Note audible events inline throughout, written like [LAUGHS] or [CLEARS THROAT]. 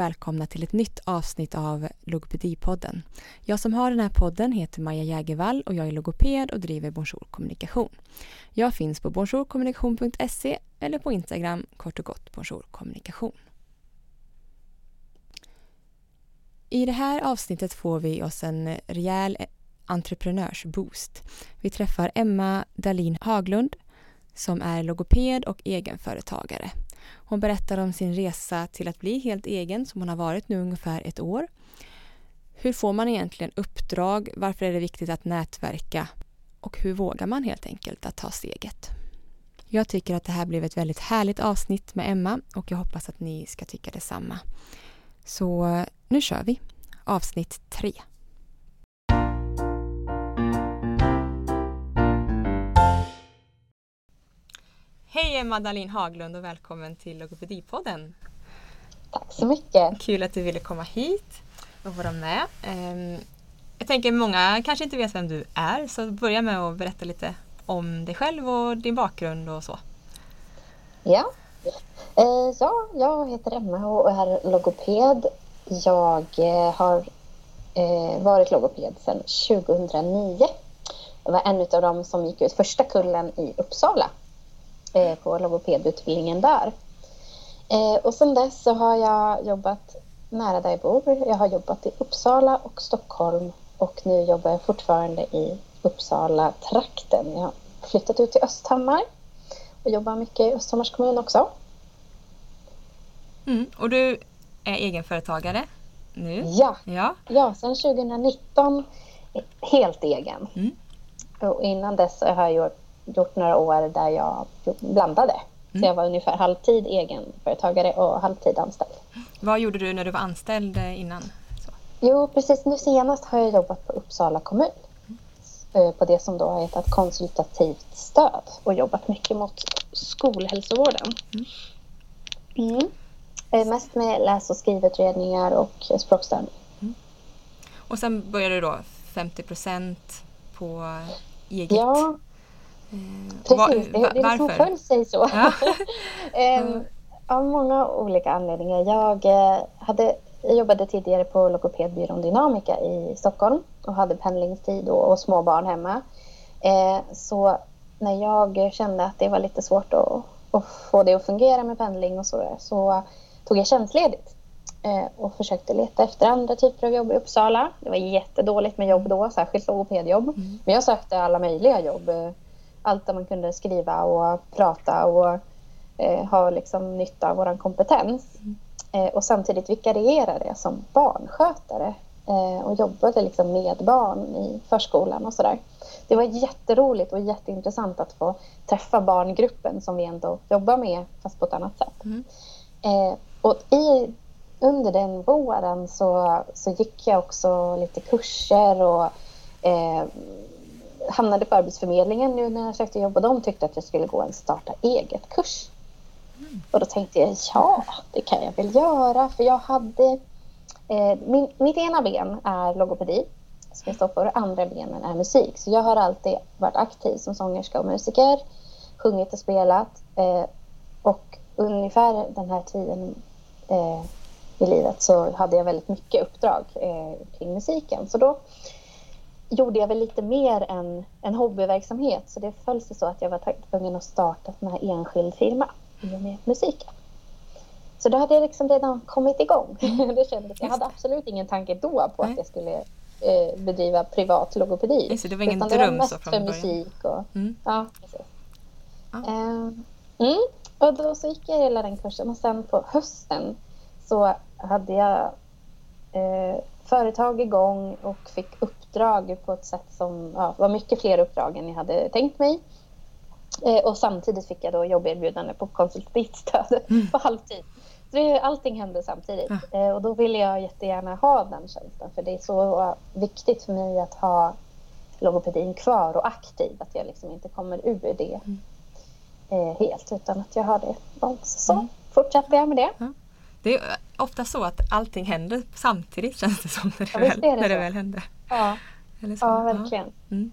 Välkomna till ett nytt avsnitt av Logopedipodden. Jag som har den här podden heter Maja Jägervall och jag är logoped och driver Bonjour Kommunikation. Jag finns på bonjourkommunikation.se eller på Instagram kort och gott Bonjour Kommunikation. I det här avsnittet får vi oss en rejäl entreprenörsboost. Vi träffar Emma Dalin Haglund som är logoped och egenföretagare. Hon berättar om sin resa till att bli helt egen som hon har varit nu ungefär ett år. Hur får man egentligen uppdrag? Varför är det viktigt att nätverka? Och hur vågar man helt enkelt att ta steget? Jag tycker att det här blev ett väldigt härligt avsnitt med Emma och jag hoppas att ni ska tycka detsamma. Så nu kör vi! Avsnitt 3. Hej Emma Dahlin Haglund och välkommen till Logopedipodden. Tack så mycket. Kul att du ville komma hit och vara med. Ehm, jag tänker många kanske inte vet vem du är så börja med att berätta lite om dig själv och din bakgrund och så. Ja, eh, ja jag heter Emma och är logoped. Jag eh, har eh, varit logoped sedan 2009. Jag var en av dem som gick ut första kullen i Uppsala på logopedutbildningen där. Eh, och sen dess så har jag jobbat nära där jag bor. Jag har jobbat i Uppsala och Stockholm och nu jobbar jag fortfarande i Uppsala-trakten. Jag har flyttat ut till Östhammar och jobbar mycket i Östhammars kommun också. Mm, och du är egenföretagare nu? Ja, ja. ja sedan 2019 helt egen. Mm. Och innan dess har jag gjort några år där jag blandade. Mm. Så jag var ungefär halvtid egenföretagare och halvtid anställd. Vad gjorde du när du var anställd eh, innan? Så. Jo, precis nu senast har jag jobbat på Uppsala kommun. Mm. På det som då har hetat konsultativt stöd och jobbat mycket mot skolhälsovården. Mm. Mm. Eh, mest med läs och skrivutredningar och språkstörning. Mm. Och sen började du då 50 procent på eget? Ja, Precis, var, det, det är liksom föll sig så. Ja. [LAUGHS] um, av många olika anledningar. Jag, uh, hade, jag jobbade tidigare på logopedbyrån Dynamica i Stockholm och hade pendlingstid och, och små barn hemma. Uh, så när jag kände att det var lite svårt att, att få det att fungera med pendling och så, så tog jag tjänstledigt och försökte leta efter andra typer av jobb i Uppsala. Det var jättedåligt med jobb då, särskilt logopedjobb. Mm. Men jag sökte alla möjliga jobb allt där man kunde skriva och prata och eh, ha liksom nytta av vår kompetens. Eh, och samtidigt vikariera det som barnskötare eh, och jobbade liksom med barn i förskolan och sådär. Det var jätteroligt och jätteintressant att få träffa barngruppen som vi ändå jobbar med fast på ett annat sätt. Mm. Eh, och i, under den våren så, så gick jag också lite kurser och eh, hamnade på Arbetsförmedlingen nu när jag sökte jobb och de tyckte att jag skulle gå en starta eget-kurs. Mm. Och då tänkte jag, ja, det kan jag väl göra för jag hade... Eh, min, mitt ena ben är logopedi, som jag står för, andra benen är musik. Så jag har alltid varit aktiv som sångerska och musiker, sjungit och spelat. Eh, och ungefär den här tiden eh, i livet så hade jag väldigt mycket uppdrag eh, kring musiken. Så då gjorde jag väl lite mer än en hobbyverksamhet. Så det föll sig så att jag var tvungen att starta en här enskild firma i och med musiken. Så då hade jag liksom redan kommit igång. [LAUGHS] Det kändes, jag hade absolut ingen tanke då på Nej. att jag skulle eh, bedriva privat logopedi. Just det, var ingen dröm det var mest så för musik. Och, mm. ja, precis. Ah. Mm, och då så gick jag hela den kursen och sen på hösten så hade jag eh, företag igång och fick uppdrag på ett sätt som ja, var mycket fler uppdrag än jag hade tänkt mig. Eh, och samtidigt fick jag då jobberbjudande på konsultativt stöd mm. [LAUGHS] på halvtid. Så det, allting hände samtidigt. Ja. Eh, och då ville jag jättegärna ha den tjänsten för det är så viktigt för mig att ha logopedin kvar och aktiv. Att jag liksom inte kommer ur det mm. eh, helt utan att jag har det. Och så mm. fortsatte jag med det. Ja. Det är ofta så att allting händer samtidigt känns det som när det, ja, väl, det, när det väl händer. Ja, ja verkligen. Ja. Mm.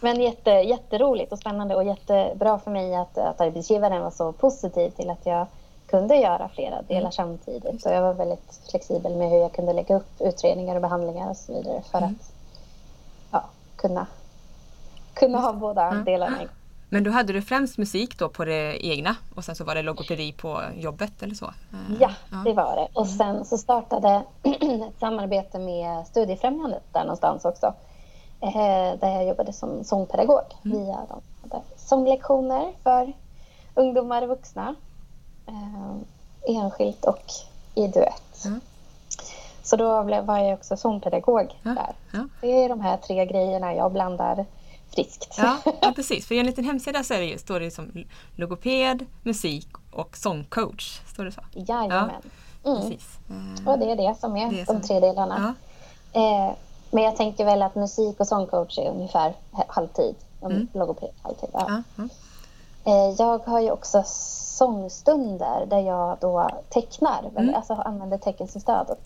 Men jätte, jätteroligt och spännande och jättebra för mig att, att arbetsgivaren var så positiv till att jag kunde göra flera delar mm. samtidigt. Och jag var väldigt flexibel med hur jag kunde lägga upp utredningar och behandlingar och så vidare för mm. att ja, kunna, kunna ha båda delarna. Men då hade du främst musik då på det egna och sen så var det logopedi på jobbet eller så? Eh, ja, ja. det var det. Och mm. sen så startade [CLEARS THROAT] ett samarbete med Studiefrämjandet där någonstans också. Eh, där jag jobbade som sångpedagog mm. via de sånglektioner för ungdomar och vuxna eh, enskilt och i duett. Mm. Så då blev, var jag också sångpedagog ja. där. Ja. Det är de här tre grejerna jag blandar friskt. Ja, [LAUGHS] ja precis. För enligt din hemsida så är det står det som logoped, musik och sångcoach. Står det så? Jajamän. Ja, mm. precis. Och det är det som är det de som... tre delarna. Ja. Eh, men jag tänker väl att musik och sångcoach är ungefär halvtid. Mm. Logoped halvtid. Ja. Mm. Eh, jag har ju också sångstunder där jag då tecknar, mm. alltså använder teckenstöd och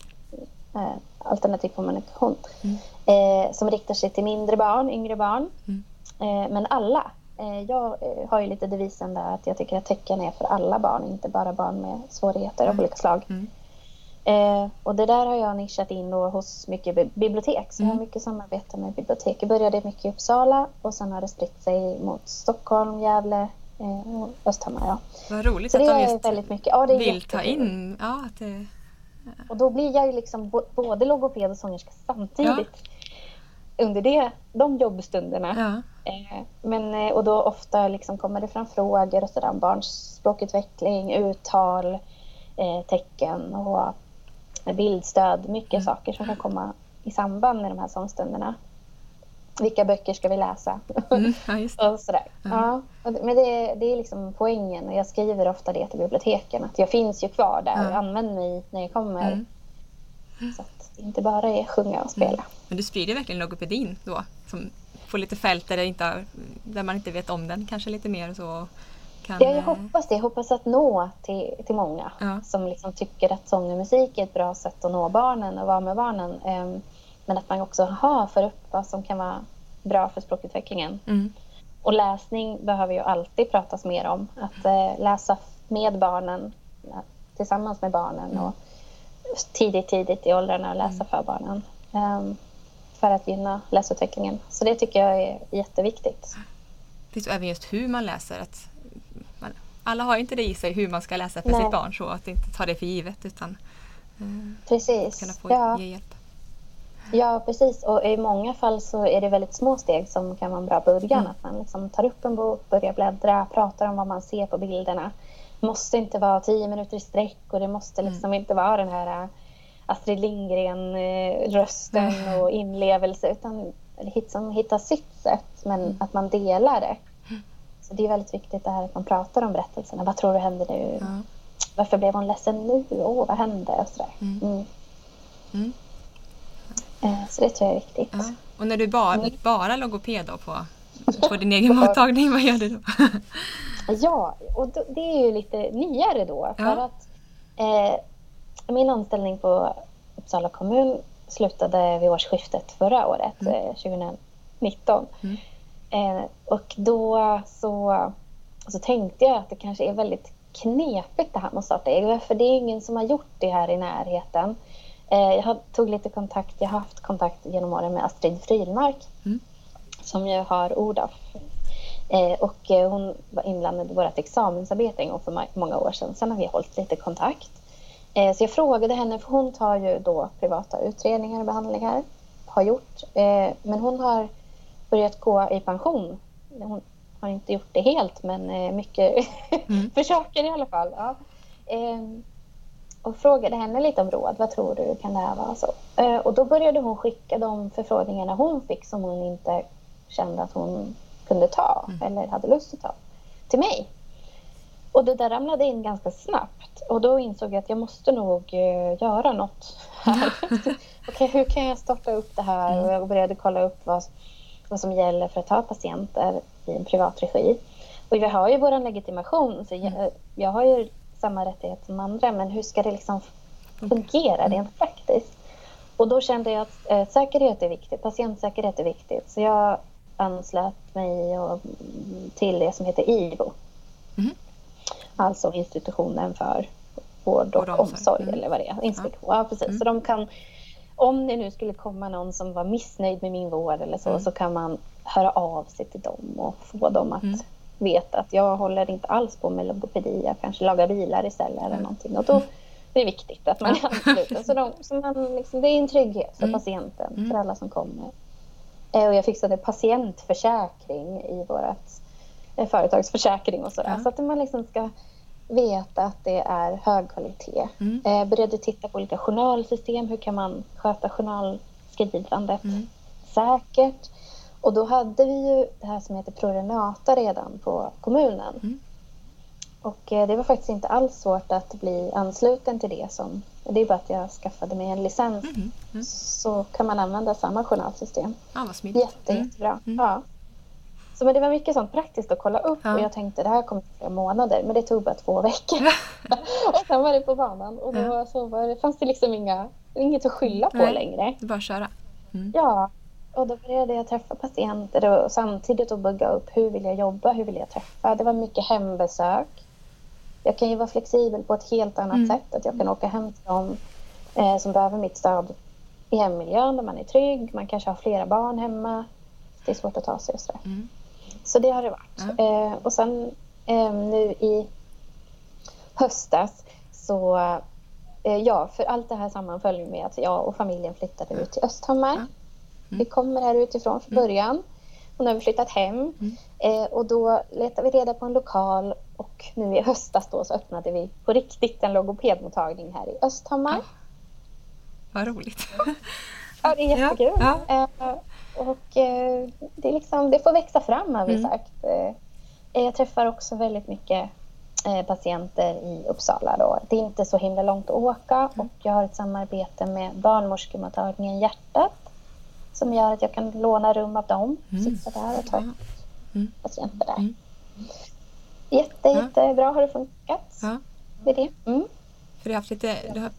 eh, alternativ kommunikation mm. eh, som riktar sig till mindre barn, yngre barn. Mm. Eh, men alla. Eh, jag eh, har ju lite devisen där att jag tycker att tecken är för alla barn, inte bara barn med svårigheter av mm. olika slag. Mm. Eh, och det där har jag nischat in då hos mycket bibliotek. Så jag har mm. mycket samarbete med bibliotek. Jag började mycket i Uppsala och sen har det spritt sig mot Stockholm, Gävle, eh, Östhammar. Ja. Vad roligt så att de just väldigt mycket. Ja, det vill ta in... Ja, att det... Och då blir jag ju liksom både logoped och sångerska samtidigt. Ja. Under det, de jobbstunderna. Ja. Eh, men, eh, och då ofta liksom kommer det fram frågor och sådär barns språkutveckling, uttal, eh, tecken och bildstöd. Mycket mm. saker som kan komma i samband med de här sångstunderna vilka böcker ska vi läsa? Mm, ja, [LAUGHS] och sådär. Mm. Ja, men det, det är liksom poängen och jag skriver ofta det till biblioteken att jag finns ju kvar där mm. och använder mig när jag kommer. Mm. Så att det inte bara är sjunga och spela. Mm. Men du sprider verkligen logopedin då? Som får lite fält där, inte, där man inte vet om den kanske lite mer så? Kan... Ja, jag hoppas det. Jag hoppas att nå till, till många ja. som liksom tycker att sång och musik är ett bra sätt att nå barnen och vara med barnen. Men att man också har för upp vad som kan vara bra för språkutvecklingen. Mm. Och läsning behöver ju alltid pratas mer om. Att eh, läsa med barnen, tillsammans med barnen mm. och tidigt, tidigt i åldrarna och läsa mm. för barnen. Um, för att gynna läsutvecklingen. Så det tycker jag är jätteviktigt. Precis, och även just hur man läser. Att man, alla har inte det i sig hur man ska läsa för Nej. sitt barn så att inte ta det för givet utan eh, Precis. kunna få ja. ge hjälp. Ja, precis. Och i många fall så är det väldigt små steg som kan vara en bra början. Mm. Att man liksom tar upp en bok, börjar bläddra, pratar om vad man ser på bilderna. Det måste inte vara tio minuter i sträck och det måste mm. liksom mm. inte vara den här äh, Astrid Lindgren-rösten mm. och inlevelse utan liksom hitta sitt sätt men mm. att man delar det. Så det är väldigt viktigt det här att man pratar om berättelserna. Vad tror du händer nu? Varför blev hon ledsen nu? Åh, vad hände? Och sådär. Eh, så det tror jag är viktigt. Ja. Och när du bara, mm. bara logoped då på, [LAUGHS] på din egen mottagning, vad gör du då? [LAUGHS] ja, och då, det är ju lite nyare då. För ja. att eh, min anställning på Uppsala kommun slutade vid årsskiftet förra året, mm. eh, 2019. Mm. Eh, och då så, så tänkte jag att det kanske är väldigt knepigt det här med att starta eget. För det är ingen som har gjort det här i närheten. Eh, jag tog lite kontakt, jag har haft kontakt genom åren med Astrid Frilmark mm. som ju har ODAF. Eh, och eh, hon var inblandad i vårt examensarbete en gång för många år sedan. Sen har vi hållit lite kontakt. Så jag frågade henne, för hon tar ju då privata utredningar och behandlingar. Har gjort. Men hon har börjat gå i pension. Hon har inte gjort det helt, men mycket mm. [LAUGHS] försöker i alla fall. Ja och frågade henne lite om råd. Vad tror du? Kan det här vara så? Eh, och då började hon skicka de förfrågningarna hon fick som hon inte kände att hon kunde ta mm. eller hade lust att ta till mig. Och det där ramlade in ganska snabbt och då insåg jag att jag måste nog uh, göra något här. [LAUGHS] okay, hur kan jag starta upp det här? Mm. Och jag började kolla upp vad, vad som gäller för att ta patienter i en privat regi. Och vi har ju vår legitimation så jag, mm. jag har ju samma rättighet som andra men hur ska det liksom fungera rent praktiskt? Och då kände jag att eh, säkerhet är viktigt, patientsäkerhet är viktigt. Så jag anslöt mig och, till det som heter IVO. Mm. Alltså institutionen för vård och, och omsorg mm. eller vad det är. Inspektion. Ja. ja precis. Mm. Så de kan, om det nu skulle komma någon som var missnöjd med min vård eller så, mm. så kan man höra av sig till dem och få dem att veta att jag håller inte alls på med logopedi, jag kanske lagar bilar istället eller mm. någonting. Och då det är viktigt att man är ansluten. Så, de, så man liksom, det är en trygghet för mm. patienten, mm. för alla som kommer. Eh, och jag fixade patientförsäkring i vårt eh, företagsförsäkring och sådär. Ja. Så att man liksom ska veta att det är hög kvalitet. Mm. Eh, började titta på olika journalsystem. Hur kan man sköta journalskrivandet mm. säkert? Och då hade vi ju det här som heter Prorenata redan på kommunen. Mm. Och eh, det var faktiskt inte alls svårt att bli ansluten till det. Som, det är bara att jag skaffade mig en licens. Mm. Mm. Så kan man använda samma journalsystem. Ah, vad smidigt. Jätte, mm. jättebra. Mm. Ja. Så men det var mycket sånt praktiskt att kolla upp ja. och jag tänkte det här kommer flera månader men det tog bara två veckor. [LAUGHS] och sen var det på banan och då ja. så var det, fanns det liksom inga, inget att skylla på Nej. längre. Bara köra. Mm. Ja, och då började jag träffa patienter och samtidigt att bygga upp hur vill jag jobba, hur vill jag träffa. Det var mycket hembesök. Jag kan ju vara flexibel på ett helt annat mm. sätt. Att jag kan åka hem till dem eh, som behöver mitt stöd i hemmiljön där man är trygg. Man kanske har flera barn hemma. Det är svårt att ta sig och sådär. Mm. Så det har det varit. Ja. Eh, och sen eh, nu i höstas så eh, ja, för allt det här sammanföll med att jag och familjen flyttade ut till Östhammar. Ja. Mm. Vi kommer här utifrån från mm. början. Och nu har vi flyttat hem. Mm. Eh, och då letade vi reda på en lokal och nu i höstas då så öppnade vi på riktigt en logopedmottagning här i Östhammar. Ja. Vad roligt. ja, det är jättekul. Ja. Ja. Eh, och eh, det, är liksom, det får växa fram har vi mm. sagt. Eh, jag träffar också väldigt mycket patienter i Uppsala. Då. Det är inte så himla långt att åka och jag har ett samarbete med barnmorskemottagningen Hjärtat som gör att jag kan låna rum av dem. Mm. Sitta där och ta mm. patienter där. Mm. Jätte, jättebra har det funkat. Ja. Med det. Mm. För du har haft lite, du har,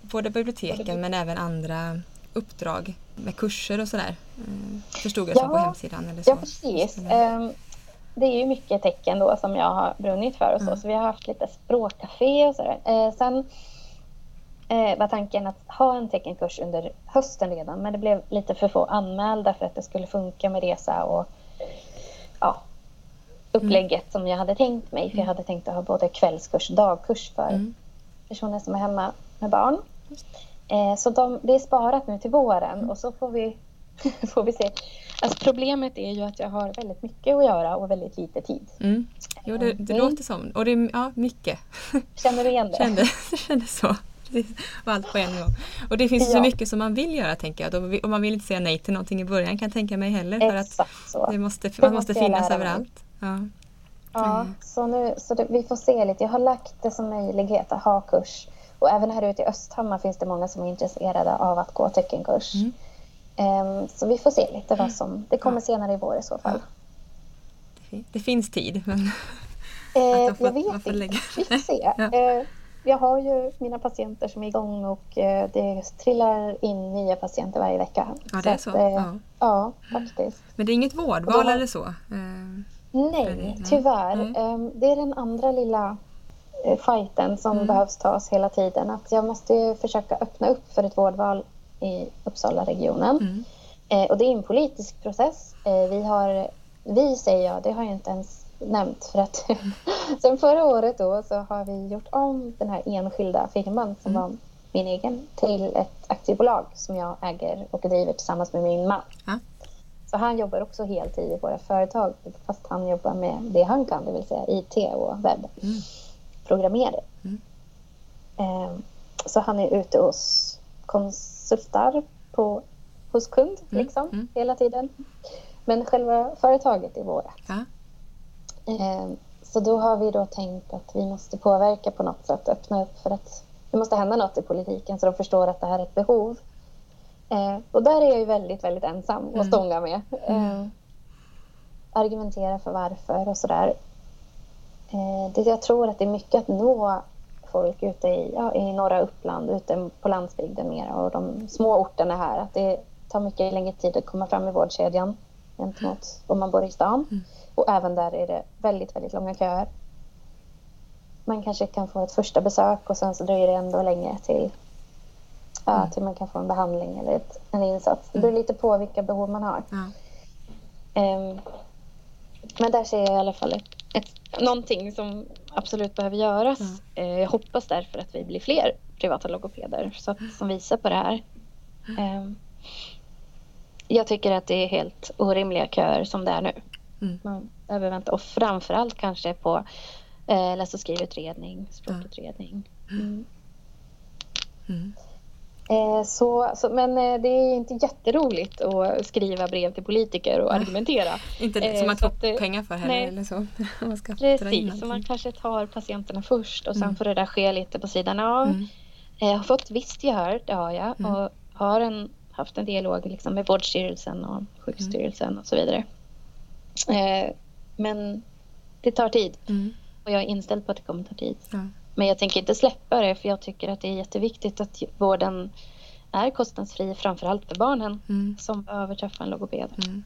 både biblioteken men även andra uppdrag med kurser och sådär? Mm, förstod jag ja, på hemsidan? Eller så. Ja, precis. Um, det är ju mycket tecken då som jag har brunnit för och så, mm. så vi har haft lite språkcafé och sådär. Uh, sen uh, var tanken att ha en teckenkurs under hösten redan, men det blev lite för få anmälda för att det skulle funka med resa och ja, upplägget mm. som jag hade tänkt mig. För jag hade tänkt att ha både kvällskurs och dagkurs för mm. personer som är hemma med barn. Eh, så de, det är sparat nu till våren mm. och så får vi, [LAUGHS] får vi se. Alltså problemet är ju att jag har väldigt mycket att göra och väldigt lite tid. Mm. Jo, det, det mm. låter som. Och det är ja, mycket. Känner du igen det? [LAUGHS] Kände, det kändes så. [LAUGHS] Och allt på en gång. Och det finns ja. så mycket som man vill göra tänker jag. Och man vill inte säga nej till någonting i början kan jag tänka mig heller. För Exakt att så. Det måste, man måste finnas överallt. Ja, ja mm. så, nu, så det, vi får se lite. Jag har lagt det som möjlighet att ha kurs och även här ute i Östhammar finns det många som är intresserade av att gå teckenkurs. Mm. Um, så vi får se lite vad som... Det kommer senare i vår i så fall. Ja. Det finns tid men... [LAUGHS] Eh, får, jag vet inte. Vi får se. [LAUGHS] ja. eh, jag har ju mina patienter som är igång och eh, det trillar in nya patienter varje vecka. Ja, det är så? så att, eh, ja. ja. faktiskt. Men det är inget vårdval då, eller så? Eh, nej, tyvärr. Mm. Det är den andra lilla fighten som mm. behövs tas hela tiden. Att jag måste försöka öppna upp för ett vårdval i Uppsala-regionen. Mm. Och det är en politisk process. Vi har, vi säger jag, det har jag inte ens nämnt för att [LAUGHS] sen förra året då så har vi gjort om den här enskilda firman som mm. var min egen till ett aktiebolag som jag äger och driver tillsammans med min man. Ja. Så han jobbar också heltid i våra företag fast han jobbar med det han kan, det vill säga IT och webb. Mm. Mm. Eh, så han är ute hos konsultar på, hos kund mm. Liksom, mm. hela tiden. Men själva företaget är vårt. Ja. Eh, så då har vi då tänkt att vi måste påverka på något sätt, öppna upp för att det måste hända något i politiken så de förstår att det här är ett behov. Eh, och där är jag ju väldigt, väldigt ensam mm. att stånga med. Mm. Eh, argumentera för varför och sådär. Det, jag tror att det är mycket att nå folk ute i, ja, i norra Uppland, ute på landsbygden mera och de små orterna här. Att det tar mycket längre tid att komma fram i vårdkedjan gentemot om man bor i stan. Mm. Och även där är det väldigt, väldigt långa köer. man kanske kan få ett första besök och sen så dröjer det ändå länge till, ja, mm. till man kan få en behandling eller ett, en insats. Det beror mm. lite på vilka behov man har. Ja. Um, men där ser jag i alla fall ett, ett, någonting som absolut behöver göras. Ja. Uh, jag hoppas därför att vi blir fler privata logopeder så att, som visar på det här. Um, jag tycker att det är helt orimliga köer som det är nu. Mm. Man behöver vänta och framförallt kanske på eh, läs och skrivutredning, språkutredning. Mm. Mm. Eh, så, så, men eh, det är inte jätteroligt att skriva brev till politiker och argumentera. [LAUGHS] inte det, som man får att, pengar för heller. Nej. Eller så. [LAUGHS] man ska Precis, så man kanske tar patienterna först och sen mm. får det där ske lite på sidan av. Mm. Eh, jag har fått visst gehör, det har jag. Och har en, haft en dialog liksom med Vårdstyrelsen och Sjukstyrelsen och så vidare. Eh, men det tar tid. Mm. Och jag är inställd på att det kommer ta tid. Ja. Men jag tänker inte släppa det för jag tycker att det är jätteviktigt att vården är kostnadsfri framförallt för barnen mm. som behöver träffa en logoped. Mm.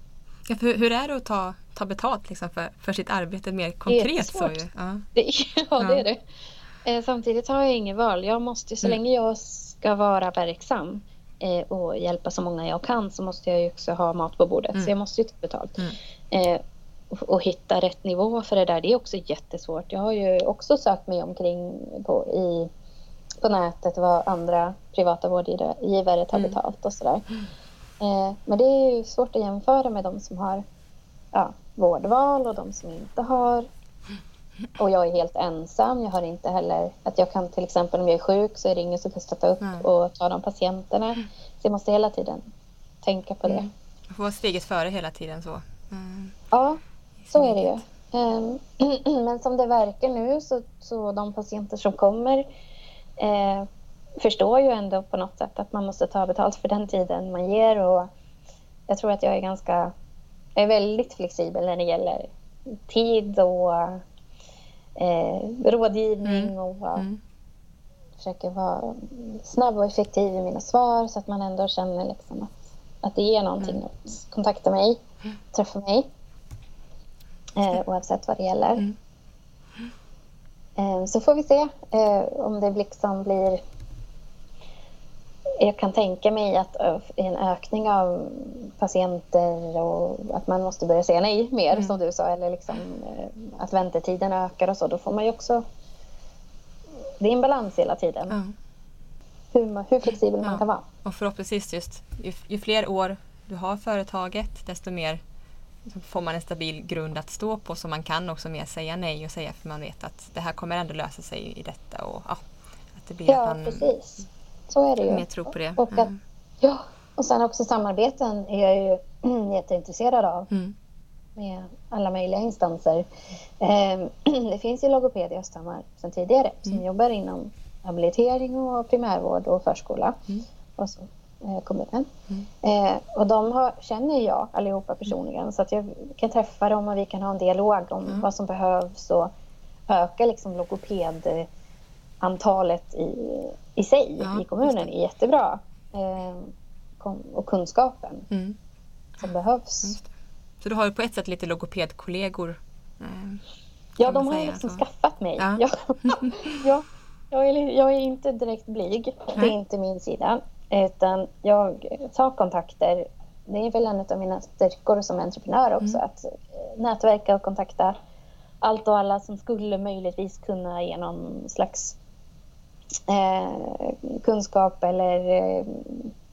Ja, för hur är det att ta, ta betalt liksom för, för sitt arbete mer konkret? Det så ju? Ja. Det, ja, ja, det är [LAUGHS] det. Eh, samtidigt har jag inget val. Jag måste, så mm. länge jag ska vara verksam eh, och hjälpa så många jag kan så måste jag ju också ha mat på bordet. Mm. Så jag måste ju ta betalt. Eh, och hitta rätt nivå för det där, det är också jättesvårt. Jag har ju också sökt mig omkring på, i, på nätet vad andra privata vårdgivare tar mm. betalt och sådär. Eh, men det är ju svårt att jämföra med de som har ja, vårdval och de som inte har. Och jag är helt ensam. Jag har inte heller att jag kan till exempel om jag är sjuk så är det ingen som kan stötta upp mm. och ta de patienterna. Så jag måste hela tiden tänka på det. Mm. Få vara steget före hela tiden så. Mm. Ja, så är det ju. Ehm, [CLEARS THROAT] men som det verkar nu så, så de patienter som kommer eh, förstår ju ändå på något sätt att man måste ta betalt för den tiden man ger och jag tror att jag är ganska, jag är väldigt flexibel när det gäller tid och eh, rådgivning mm. och mm. försöker vara snabb och effektiv i mina svar så att man ändå känner liksom att, att det ger någonting mm. att kontakta mig, träffa mig eh, oavsett vad det gäller. Mm. Eh, så får vi se eh, om det liksom blir... Jag kan tänka mig att eh, en ökning av patienter och att man måste börja säga nej mer mm. som du sa eller liksom, eh, att väntetiden ökar och så. Då får man ju också... Det är en balans hela tiden. Mm. Hur, hur, flexibel man kan vara. Och förhoppningsvis just ju, ju fler år du har företaget desto mer så får man en stabil grund att stå på så man kan också mer säga nej och säga för man vet att det här kommer ändå lösa sig i detta. Och, ja, att det blir ja, att man precis. Så är det ju. Mer tro på det. Och, att, mm. ja, och sen också samarbeten är jag ju [CLEARS THROAT] jätteintresserad av. Mm. Med alla möjliga instanser. Eh, [CLEARS THROAT] det finns ju logoped i Östhammar sedan tidigare som mm. jobbar inom habilitering och primärvård och förskola. Mm. Och så kommunen. Mm. Eh, och de har, känner jag allihopa personligen så att jag kan träffa dem och vi kan ha en dialog om mm. vad som behövs och öka liksom logopedantalet i, i sig ja, i kommunen är jättebra. Eh, och kunskapen mm. som behövs. Så du har på ett sätt lite logopedkollegor? Eh, ja, de har säga, liksom så. skaffat mig. Ja. ja. [LAUGHS] Jag, är, jag är inte direkt blyg. Det är inte min sida. Utan jag tar kontakter. Det är väl en av mina styrkor som entreprenör också. Mm. Att eh, nätverka och kontakta allt och alla som skulle möjligtvis kunna ge någon slags eh, kunskap eller eh,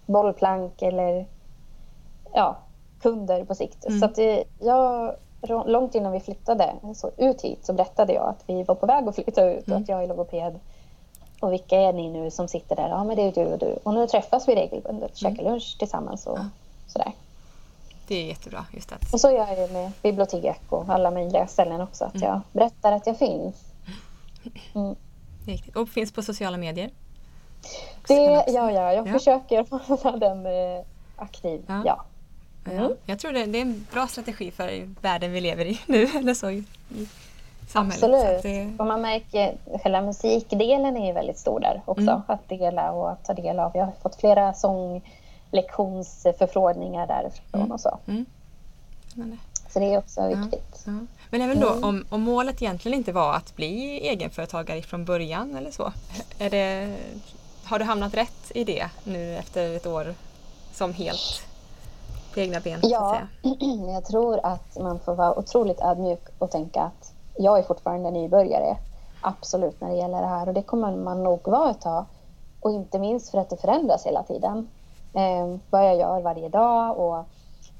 bollplank eller ja, kunder på sikt. Mm. Så att det, jag, långt innan vi flyttade så ut hit så berättade jag att vi var på väg att flytta ut mm. och att jag är logoped och vilka är ni nu som sitter där? Ja, men det är du och du. Och nu träffas vi regelbundet, mm. käkar lunch tillsammans och ja. sådär. Det är jättebra. just att... Och så gör jag med bibliotek och alla möjliga ställen också. Att mm. jag berättar att jag finns. Mm. Och finns på sociala medier? Det ja, ja. Jag ja. försöker [LAUGHS] hålla den eh, aktiv. Ja. ja. Mm. Jag tror det, det, är en bra strategi för världen vi lever i [LAUGHS] nu. Eller så, i, samhället. Absolut. Det... Och man märker själva musikdelen är ju väldigt stor där också. Mm. Att dela och att ta del av. Jag har fått flera sånglektionsförfrågningar därifrån mm. och så. Mm. Så Så det är också viktigt. Ja, ja. Men även då, mm. om, om målet egentligen inte var att bli egenföretagare från början eller så. Är det, har du hamnat rätt i det nu efter ett år som helt på egna ben? Ja, [CLEARS THROAT] jag tror att man får vara otroligt ödmjuk och tänka att jag är fortfarande nybörjare. Absolut när det gäller det här och det kommer man nog vara ett tag. Och inte minst för att det förändras hela tiden. Eh, vad jag gör varje dag och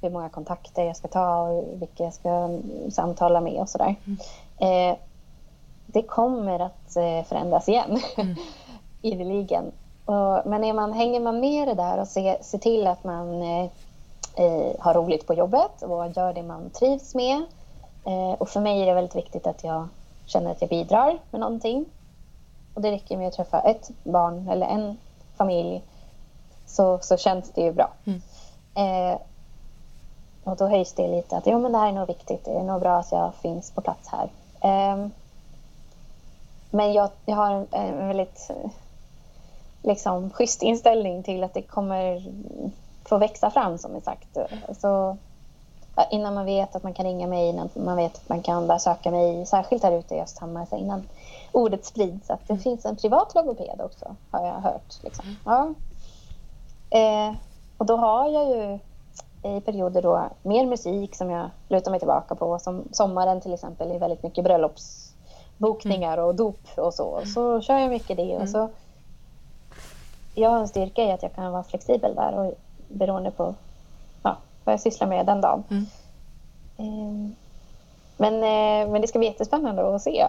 hur många kontakter jag ska ta och vilka jag ska samtala med och sådär. Mm. Eh, det kommer att eh, förändras igen, mm. [LAUGHS] ideligen. Och, men är man, hänger man med i det där och ser, ser till att man eh, eh, har roligt på jobbet och gör det man trivs med. Eh, och för mig är det väldigt viktigt att jag känner att jag bidrar med någonting. Och det räcker med att träffa ett barn eller en familj så, så känns det ju bra. Mm. Eh, och då höjs det lite att jo, men det här är nog viktigt. Det är nog bra att jag finns på plats här. Eh, men jag, jag har en, väldigt liksom, schysst inställning till att det kommer få växa fram som sagt. Så, innan man vet att man kan ringa mig, innan man vet att man kan börja söka mig, särskilt här ute i Östhammar, innan ordet sprids att det mm. finns en privat logoped också, har jag hört. Liksom. Mm. Ja. Eh, och då har jag ju i perioder då mer musik som jag lutar mig tillbaka på. Som sommaren till exempel är väldigt mycket bröllopsbokningar och dop och så. Så kör jag mycket det. Och så, jag har en styrka i att jag kan vara flexibel där och beroende på vad jag sysslar med den dagen. Mm. Eh, men, eh, men det ska bli jättespännande att se.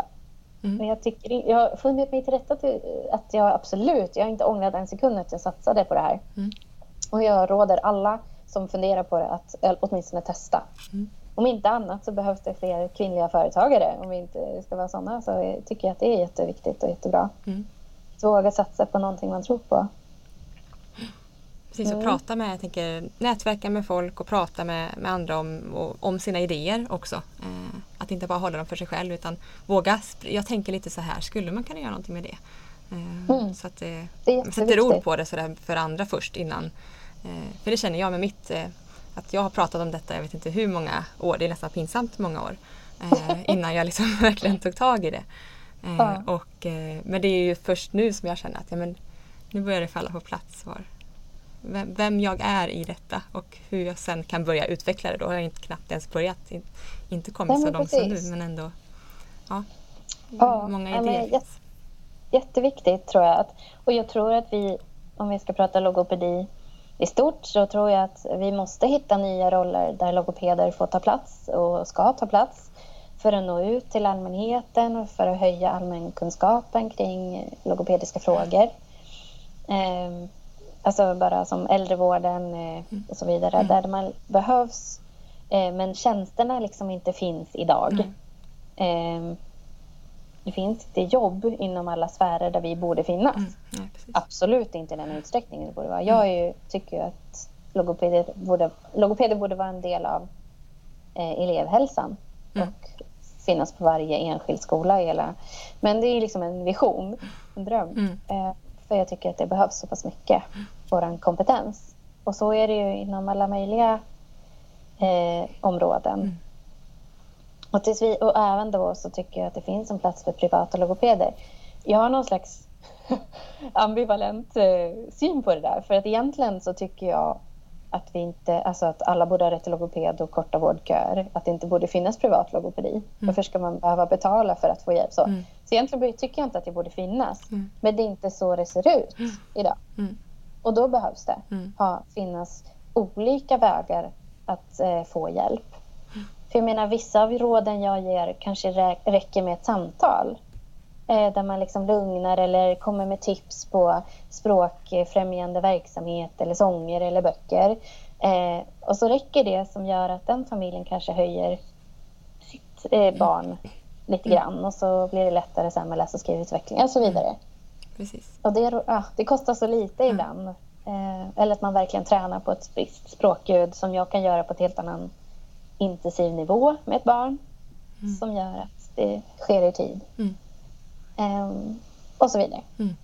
Mm. Men jag, tycker, jag har funnit mig till rätta till att jag absolut, jag har inte ångrat en sekund att jag satsade på det här. Mm. Och jag råder alla som funderar på det att åtminstone testa. Mm. Om inte annat så behövs det fler kvinnliga företagare. Om vi inte ska vara sådana så tycker jag att det är jätteviktigt och jättebra. Mm. Våga satsa på någonting man tror på. Precis, och prata med, jag tänker nätverka med folk och prata med, med andra om, om sina idéer också. Eh, att inte bara hålla dem för sig själv utan våga. Jag tänker lite så här, skulle man kunna göra någonting med det? Eh, mm. Så att eh, man sätter ord på det sådär för andra först innan. För det känner jag med mitt, att jag har pratat om detta jag vet inte hur många år, det är nästan pinsamt många år. [LAUGHS] Innan jag liksom [LAUGHS] verkligen tog tag i det. Ja. Och, men det är ju först nu som jag känner att ja, men, nu börjar det falla på plats var, vem, jag är i detta och hur jag sen kan börja utveckla det. Då har jag inte, knappt ens börjat, in, inte kommit så långt som nu men ändå ja, ja många idéer. Jätte, jätteviktigt tror jag. Att, och jag tror att vi, om vi ska prata logopedi i stort så tror jag att vi måste hitta nya roller där logopeder får ta plats och ska ta plats för att nå ut till allmänheten och för att höja allmänkunskapen kring logopediska frågor. Alltså bara som äldrevården eh, och så vidare, mm. där man behövs. Eh, men tjänsterna liksom inte finns idag. Mm. Det finns inte jobb inom alla sfärer där vi borde finnas. Mm. Ja, Absolut inte i den utsträckningen det borde vara. Jag mm. ju, tycker att logopeder borde, logopeder borde vara en del av eh, elevhälsan mm. och finnas på varje enskild skola. Hela. Men det är liksom en vision, en dröm. För jag tycker att det behövs så pass mycket, vår kompetens. Och så är det ju inom alla möjliga eh, områden. Mm. Och, tills vi, och även då så tycker jag att det finns en plats för privata logopeder. Jag har någon slags [LAUGHS] ambivalent eh, syn på det där. För att egentligen så tycker jag att, vi inte, alltså att alla borde ha rätt till logoped och korta vårdköer. Att det inte borde finnas privat logopedi. Mm. Varför ska man behöva betala för att få hjälp? Så, mm. så egentligen tycker jag inte att det borde finnas. Mm. Men det är inte så det ser ut mm. idag. Mm. Och då behövs det mm. ha, finnas olika vägar att eh, få hjälp. För jag menar, vissa av råden jag ger kanske räcker med ett samtal där man liksom lugnar eller kommer med tips på språkfrämjande verksamhet eller sånger eller böcker. Eh, och så räcker det som gör att den familjen kanske höjer sitt eh, barn lite mm. grann och så blir det lättare sen med läs och skrivutveckling och så vidare. Precis. Och det, ja, det kostar så lite mm. ibland. Eh, eller att man verkligen tränar på ett visst språkljud som jag kan göra på ett helt annan intensiv nivå med ett barn mm. som gör att det sker i tid. Mm. Um, och så vidare. Mm.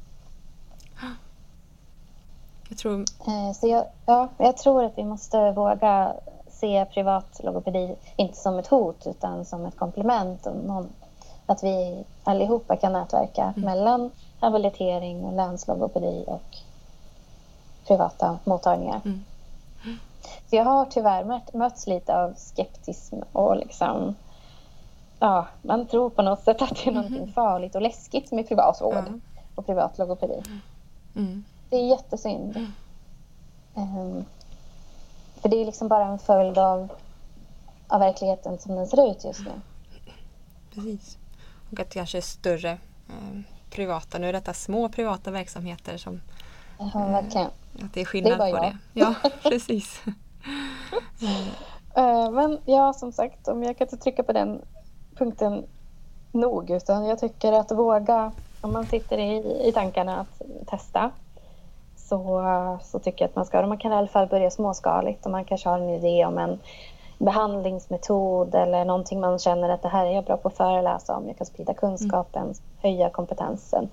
Jag tror... Uh, så jag, ja, jag tror att vi måste våga se privat logopedi inte som ett hot utan som ett komplement. Och någon, att vi allihopa kan nätverka mm. mellan habilitering och länslogopedi och privata mottagningar. Mm. Så jag har tyvärr mött, mötts lite av skeptism och liksom ja, man tror på något sätt att det är någonting mm. farligt och läskigt med privat vård mm. och privat logopedi. Mm. Det är jättesynd. Um, för det är liksom bara en följd av, av verkligheten som den ser ut just nu. Precis. Och att det kanske är större eh, privata, nu är detta små privata verksamheter som Ja, eh, verkligen. Att det är skillnad det är på jag. det. Ja, [LAUGHS] precis. uh, men ja, som sagt, om jag kan inte trycka på den punkten nog utan jag tycker att våga, om man sitter i, i tankarna att testa så, så tycker jag att man ska. Man kan i alla fall börja småskaligt och man kanske har en idé om en behandlingsmetod eller någonting man känner att det här är jag bra på att föreläsa om. Jag kan sprida kunskapen, mm. höja kompetensen.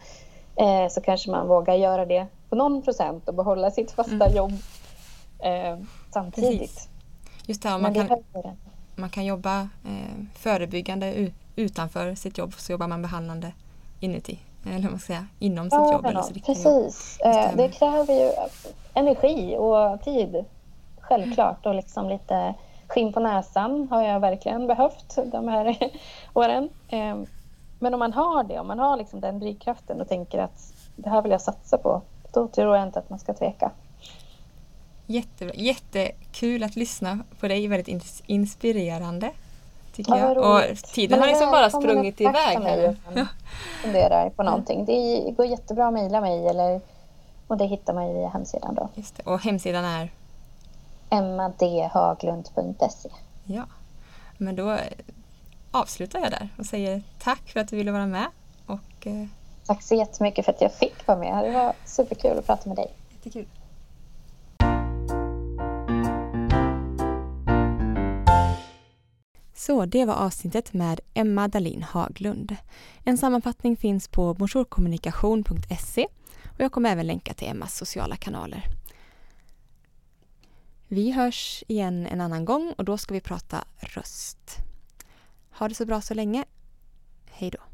Eh, så kanske man vågar göra det på någon procent och behålla sitt fasta mm. jobb eh, samtidigt. Precis. Just det, man, kan, man kan jobba eh, förebyggande utanför sitt jobb så jobbar man behandlande inuti. Eller man ska säga, inom sitt ja, jobb. Eller sitt precis. Eh, det kräver ju energi och tid. Självklart. Och liksom lite skinn på näsan har jag verkligen behövt de här [LAUGHS] åren. Eh, men om man har det, om man har liksom den drivkraften och tänker att det här vill jag satsa på, då tror jag inte att man ska tveka. Jättebra. Jättekul att lyssna på dig, väldigt inspirerande. Tycker ja, jag. Och tiden har liksom bara sprungit iväg. Här. [LAUGHS] Funderar på någonting. Det går jättebra att mejla mig eller, och det hittar man via hemsidan. Då. Just det. Och hemsidan är? emmadhaglund.se Ja, men då avslutar jag där och säger tack för att du ville vara med. Och, eh... Tack så jättemycket för att jag fick vara med. Det var superkul att prata med dig. Jättekul. Så det var avsnittet med Emma Dalin Haglund. En sammanfattning finns på motorkommunikation.se och jag kommer även länka till Emmas sociala kanaler. Vi hörs igen en annan gång och då ska vi prata röst. Ha det så bra så länge. Hej då.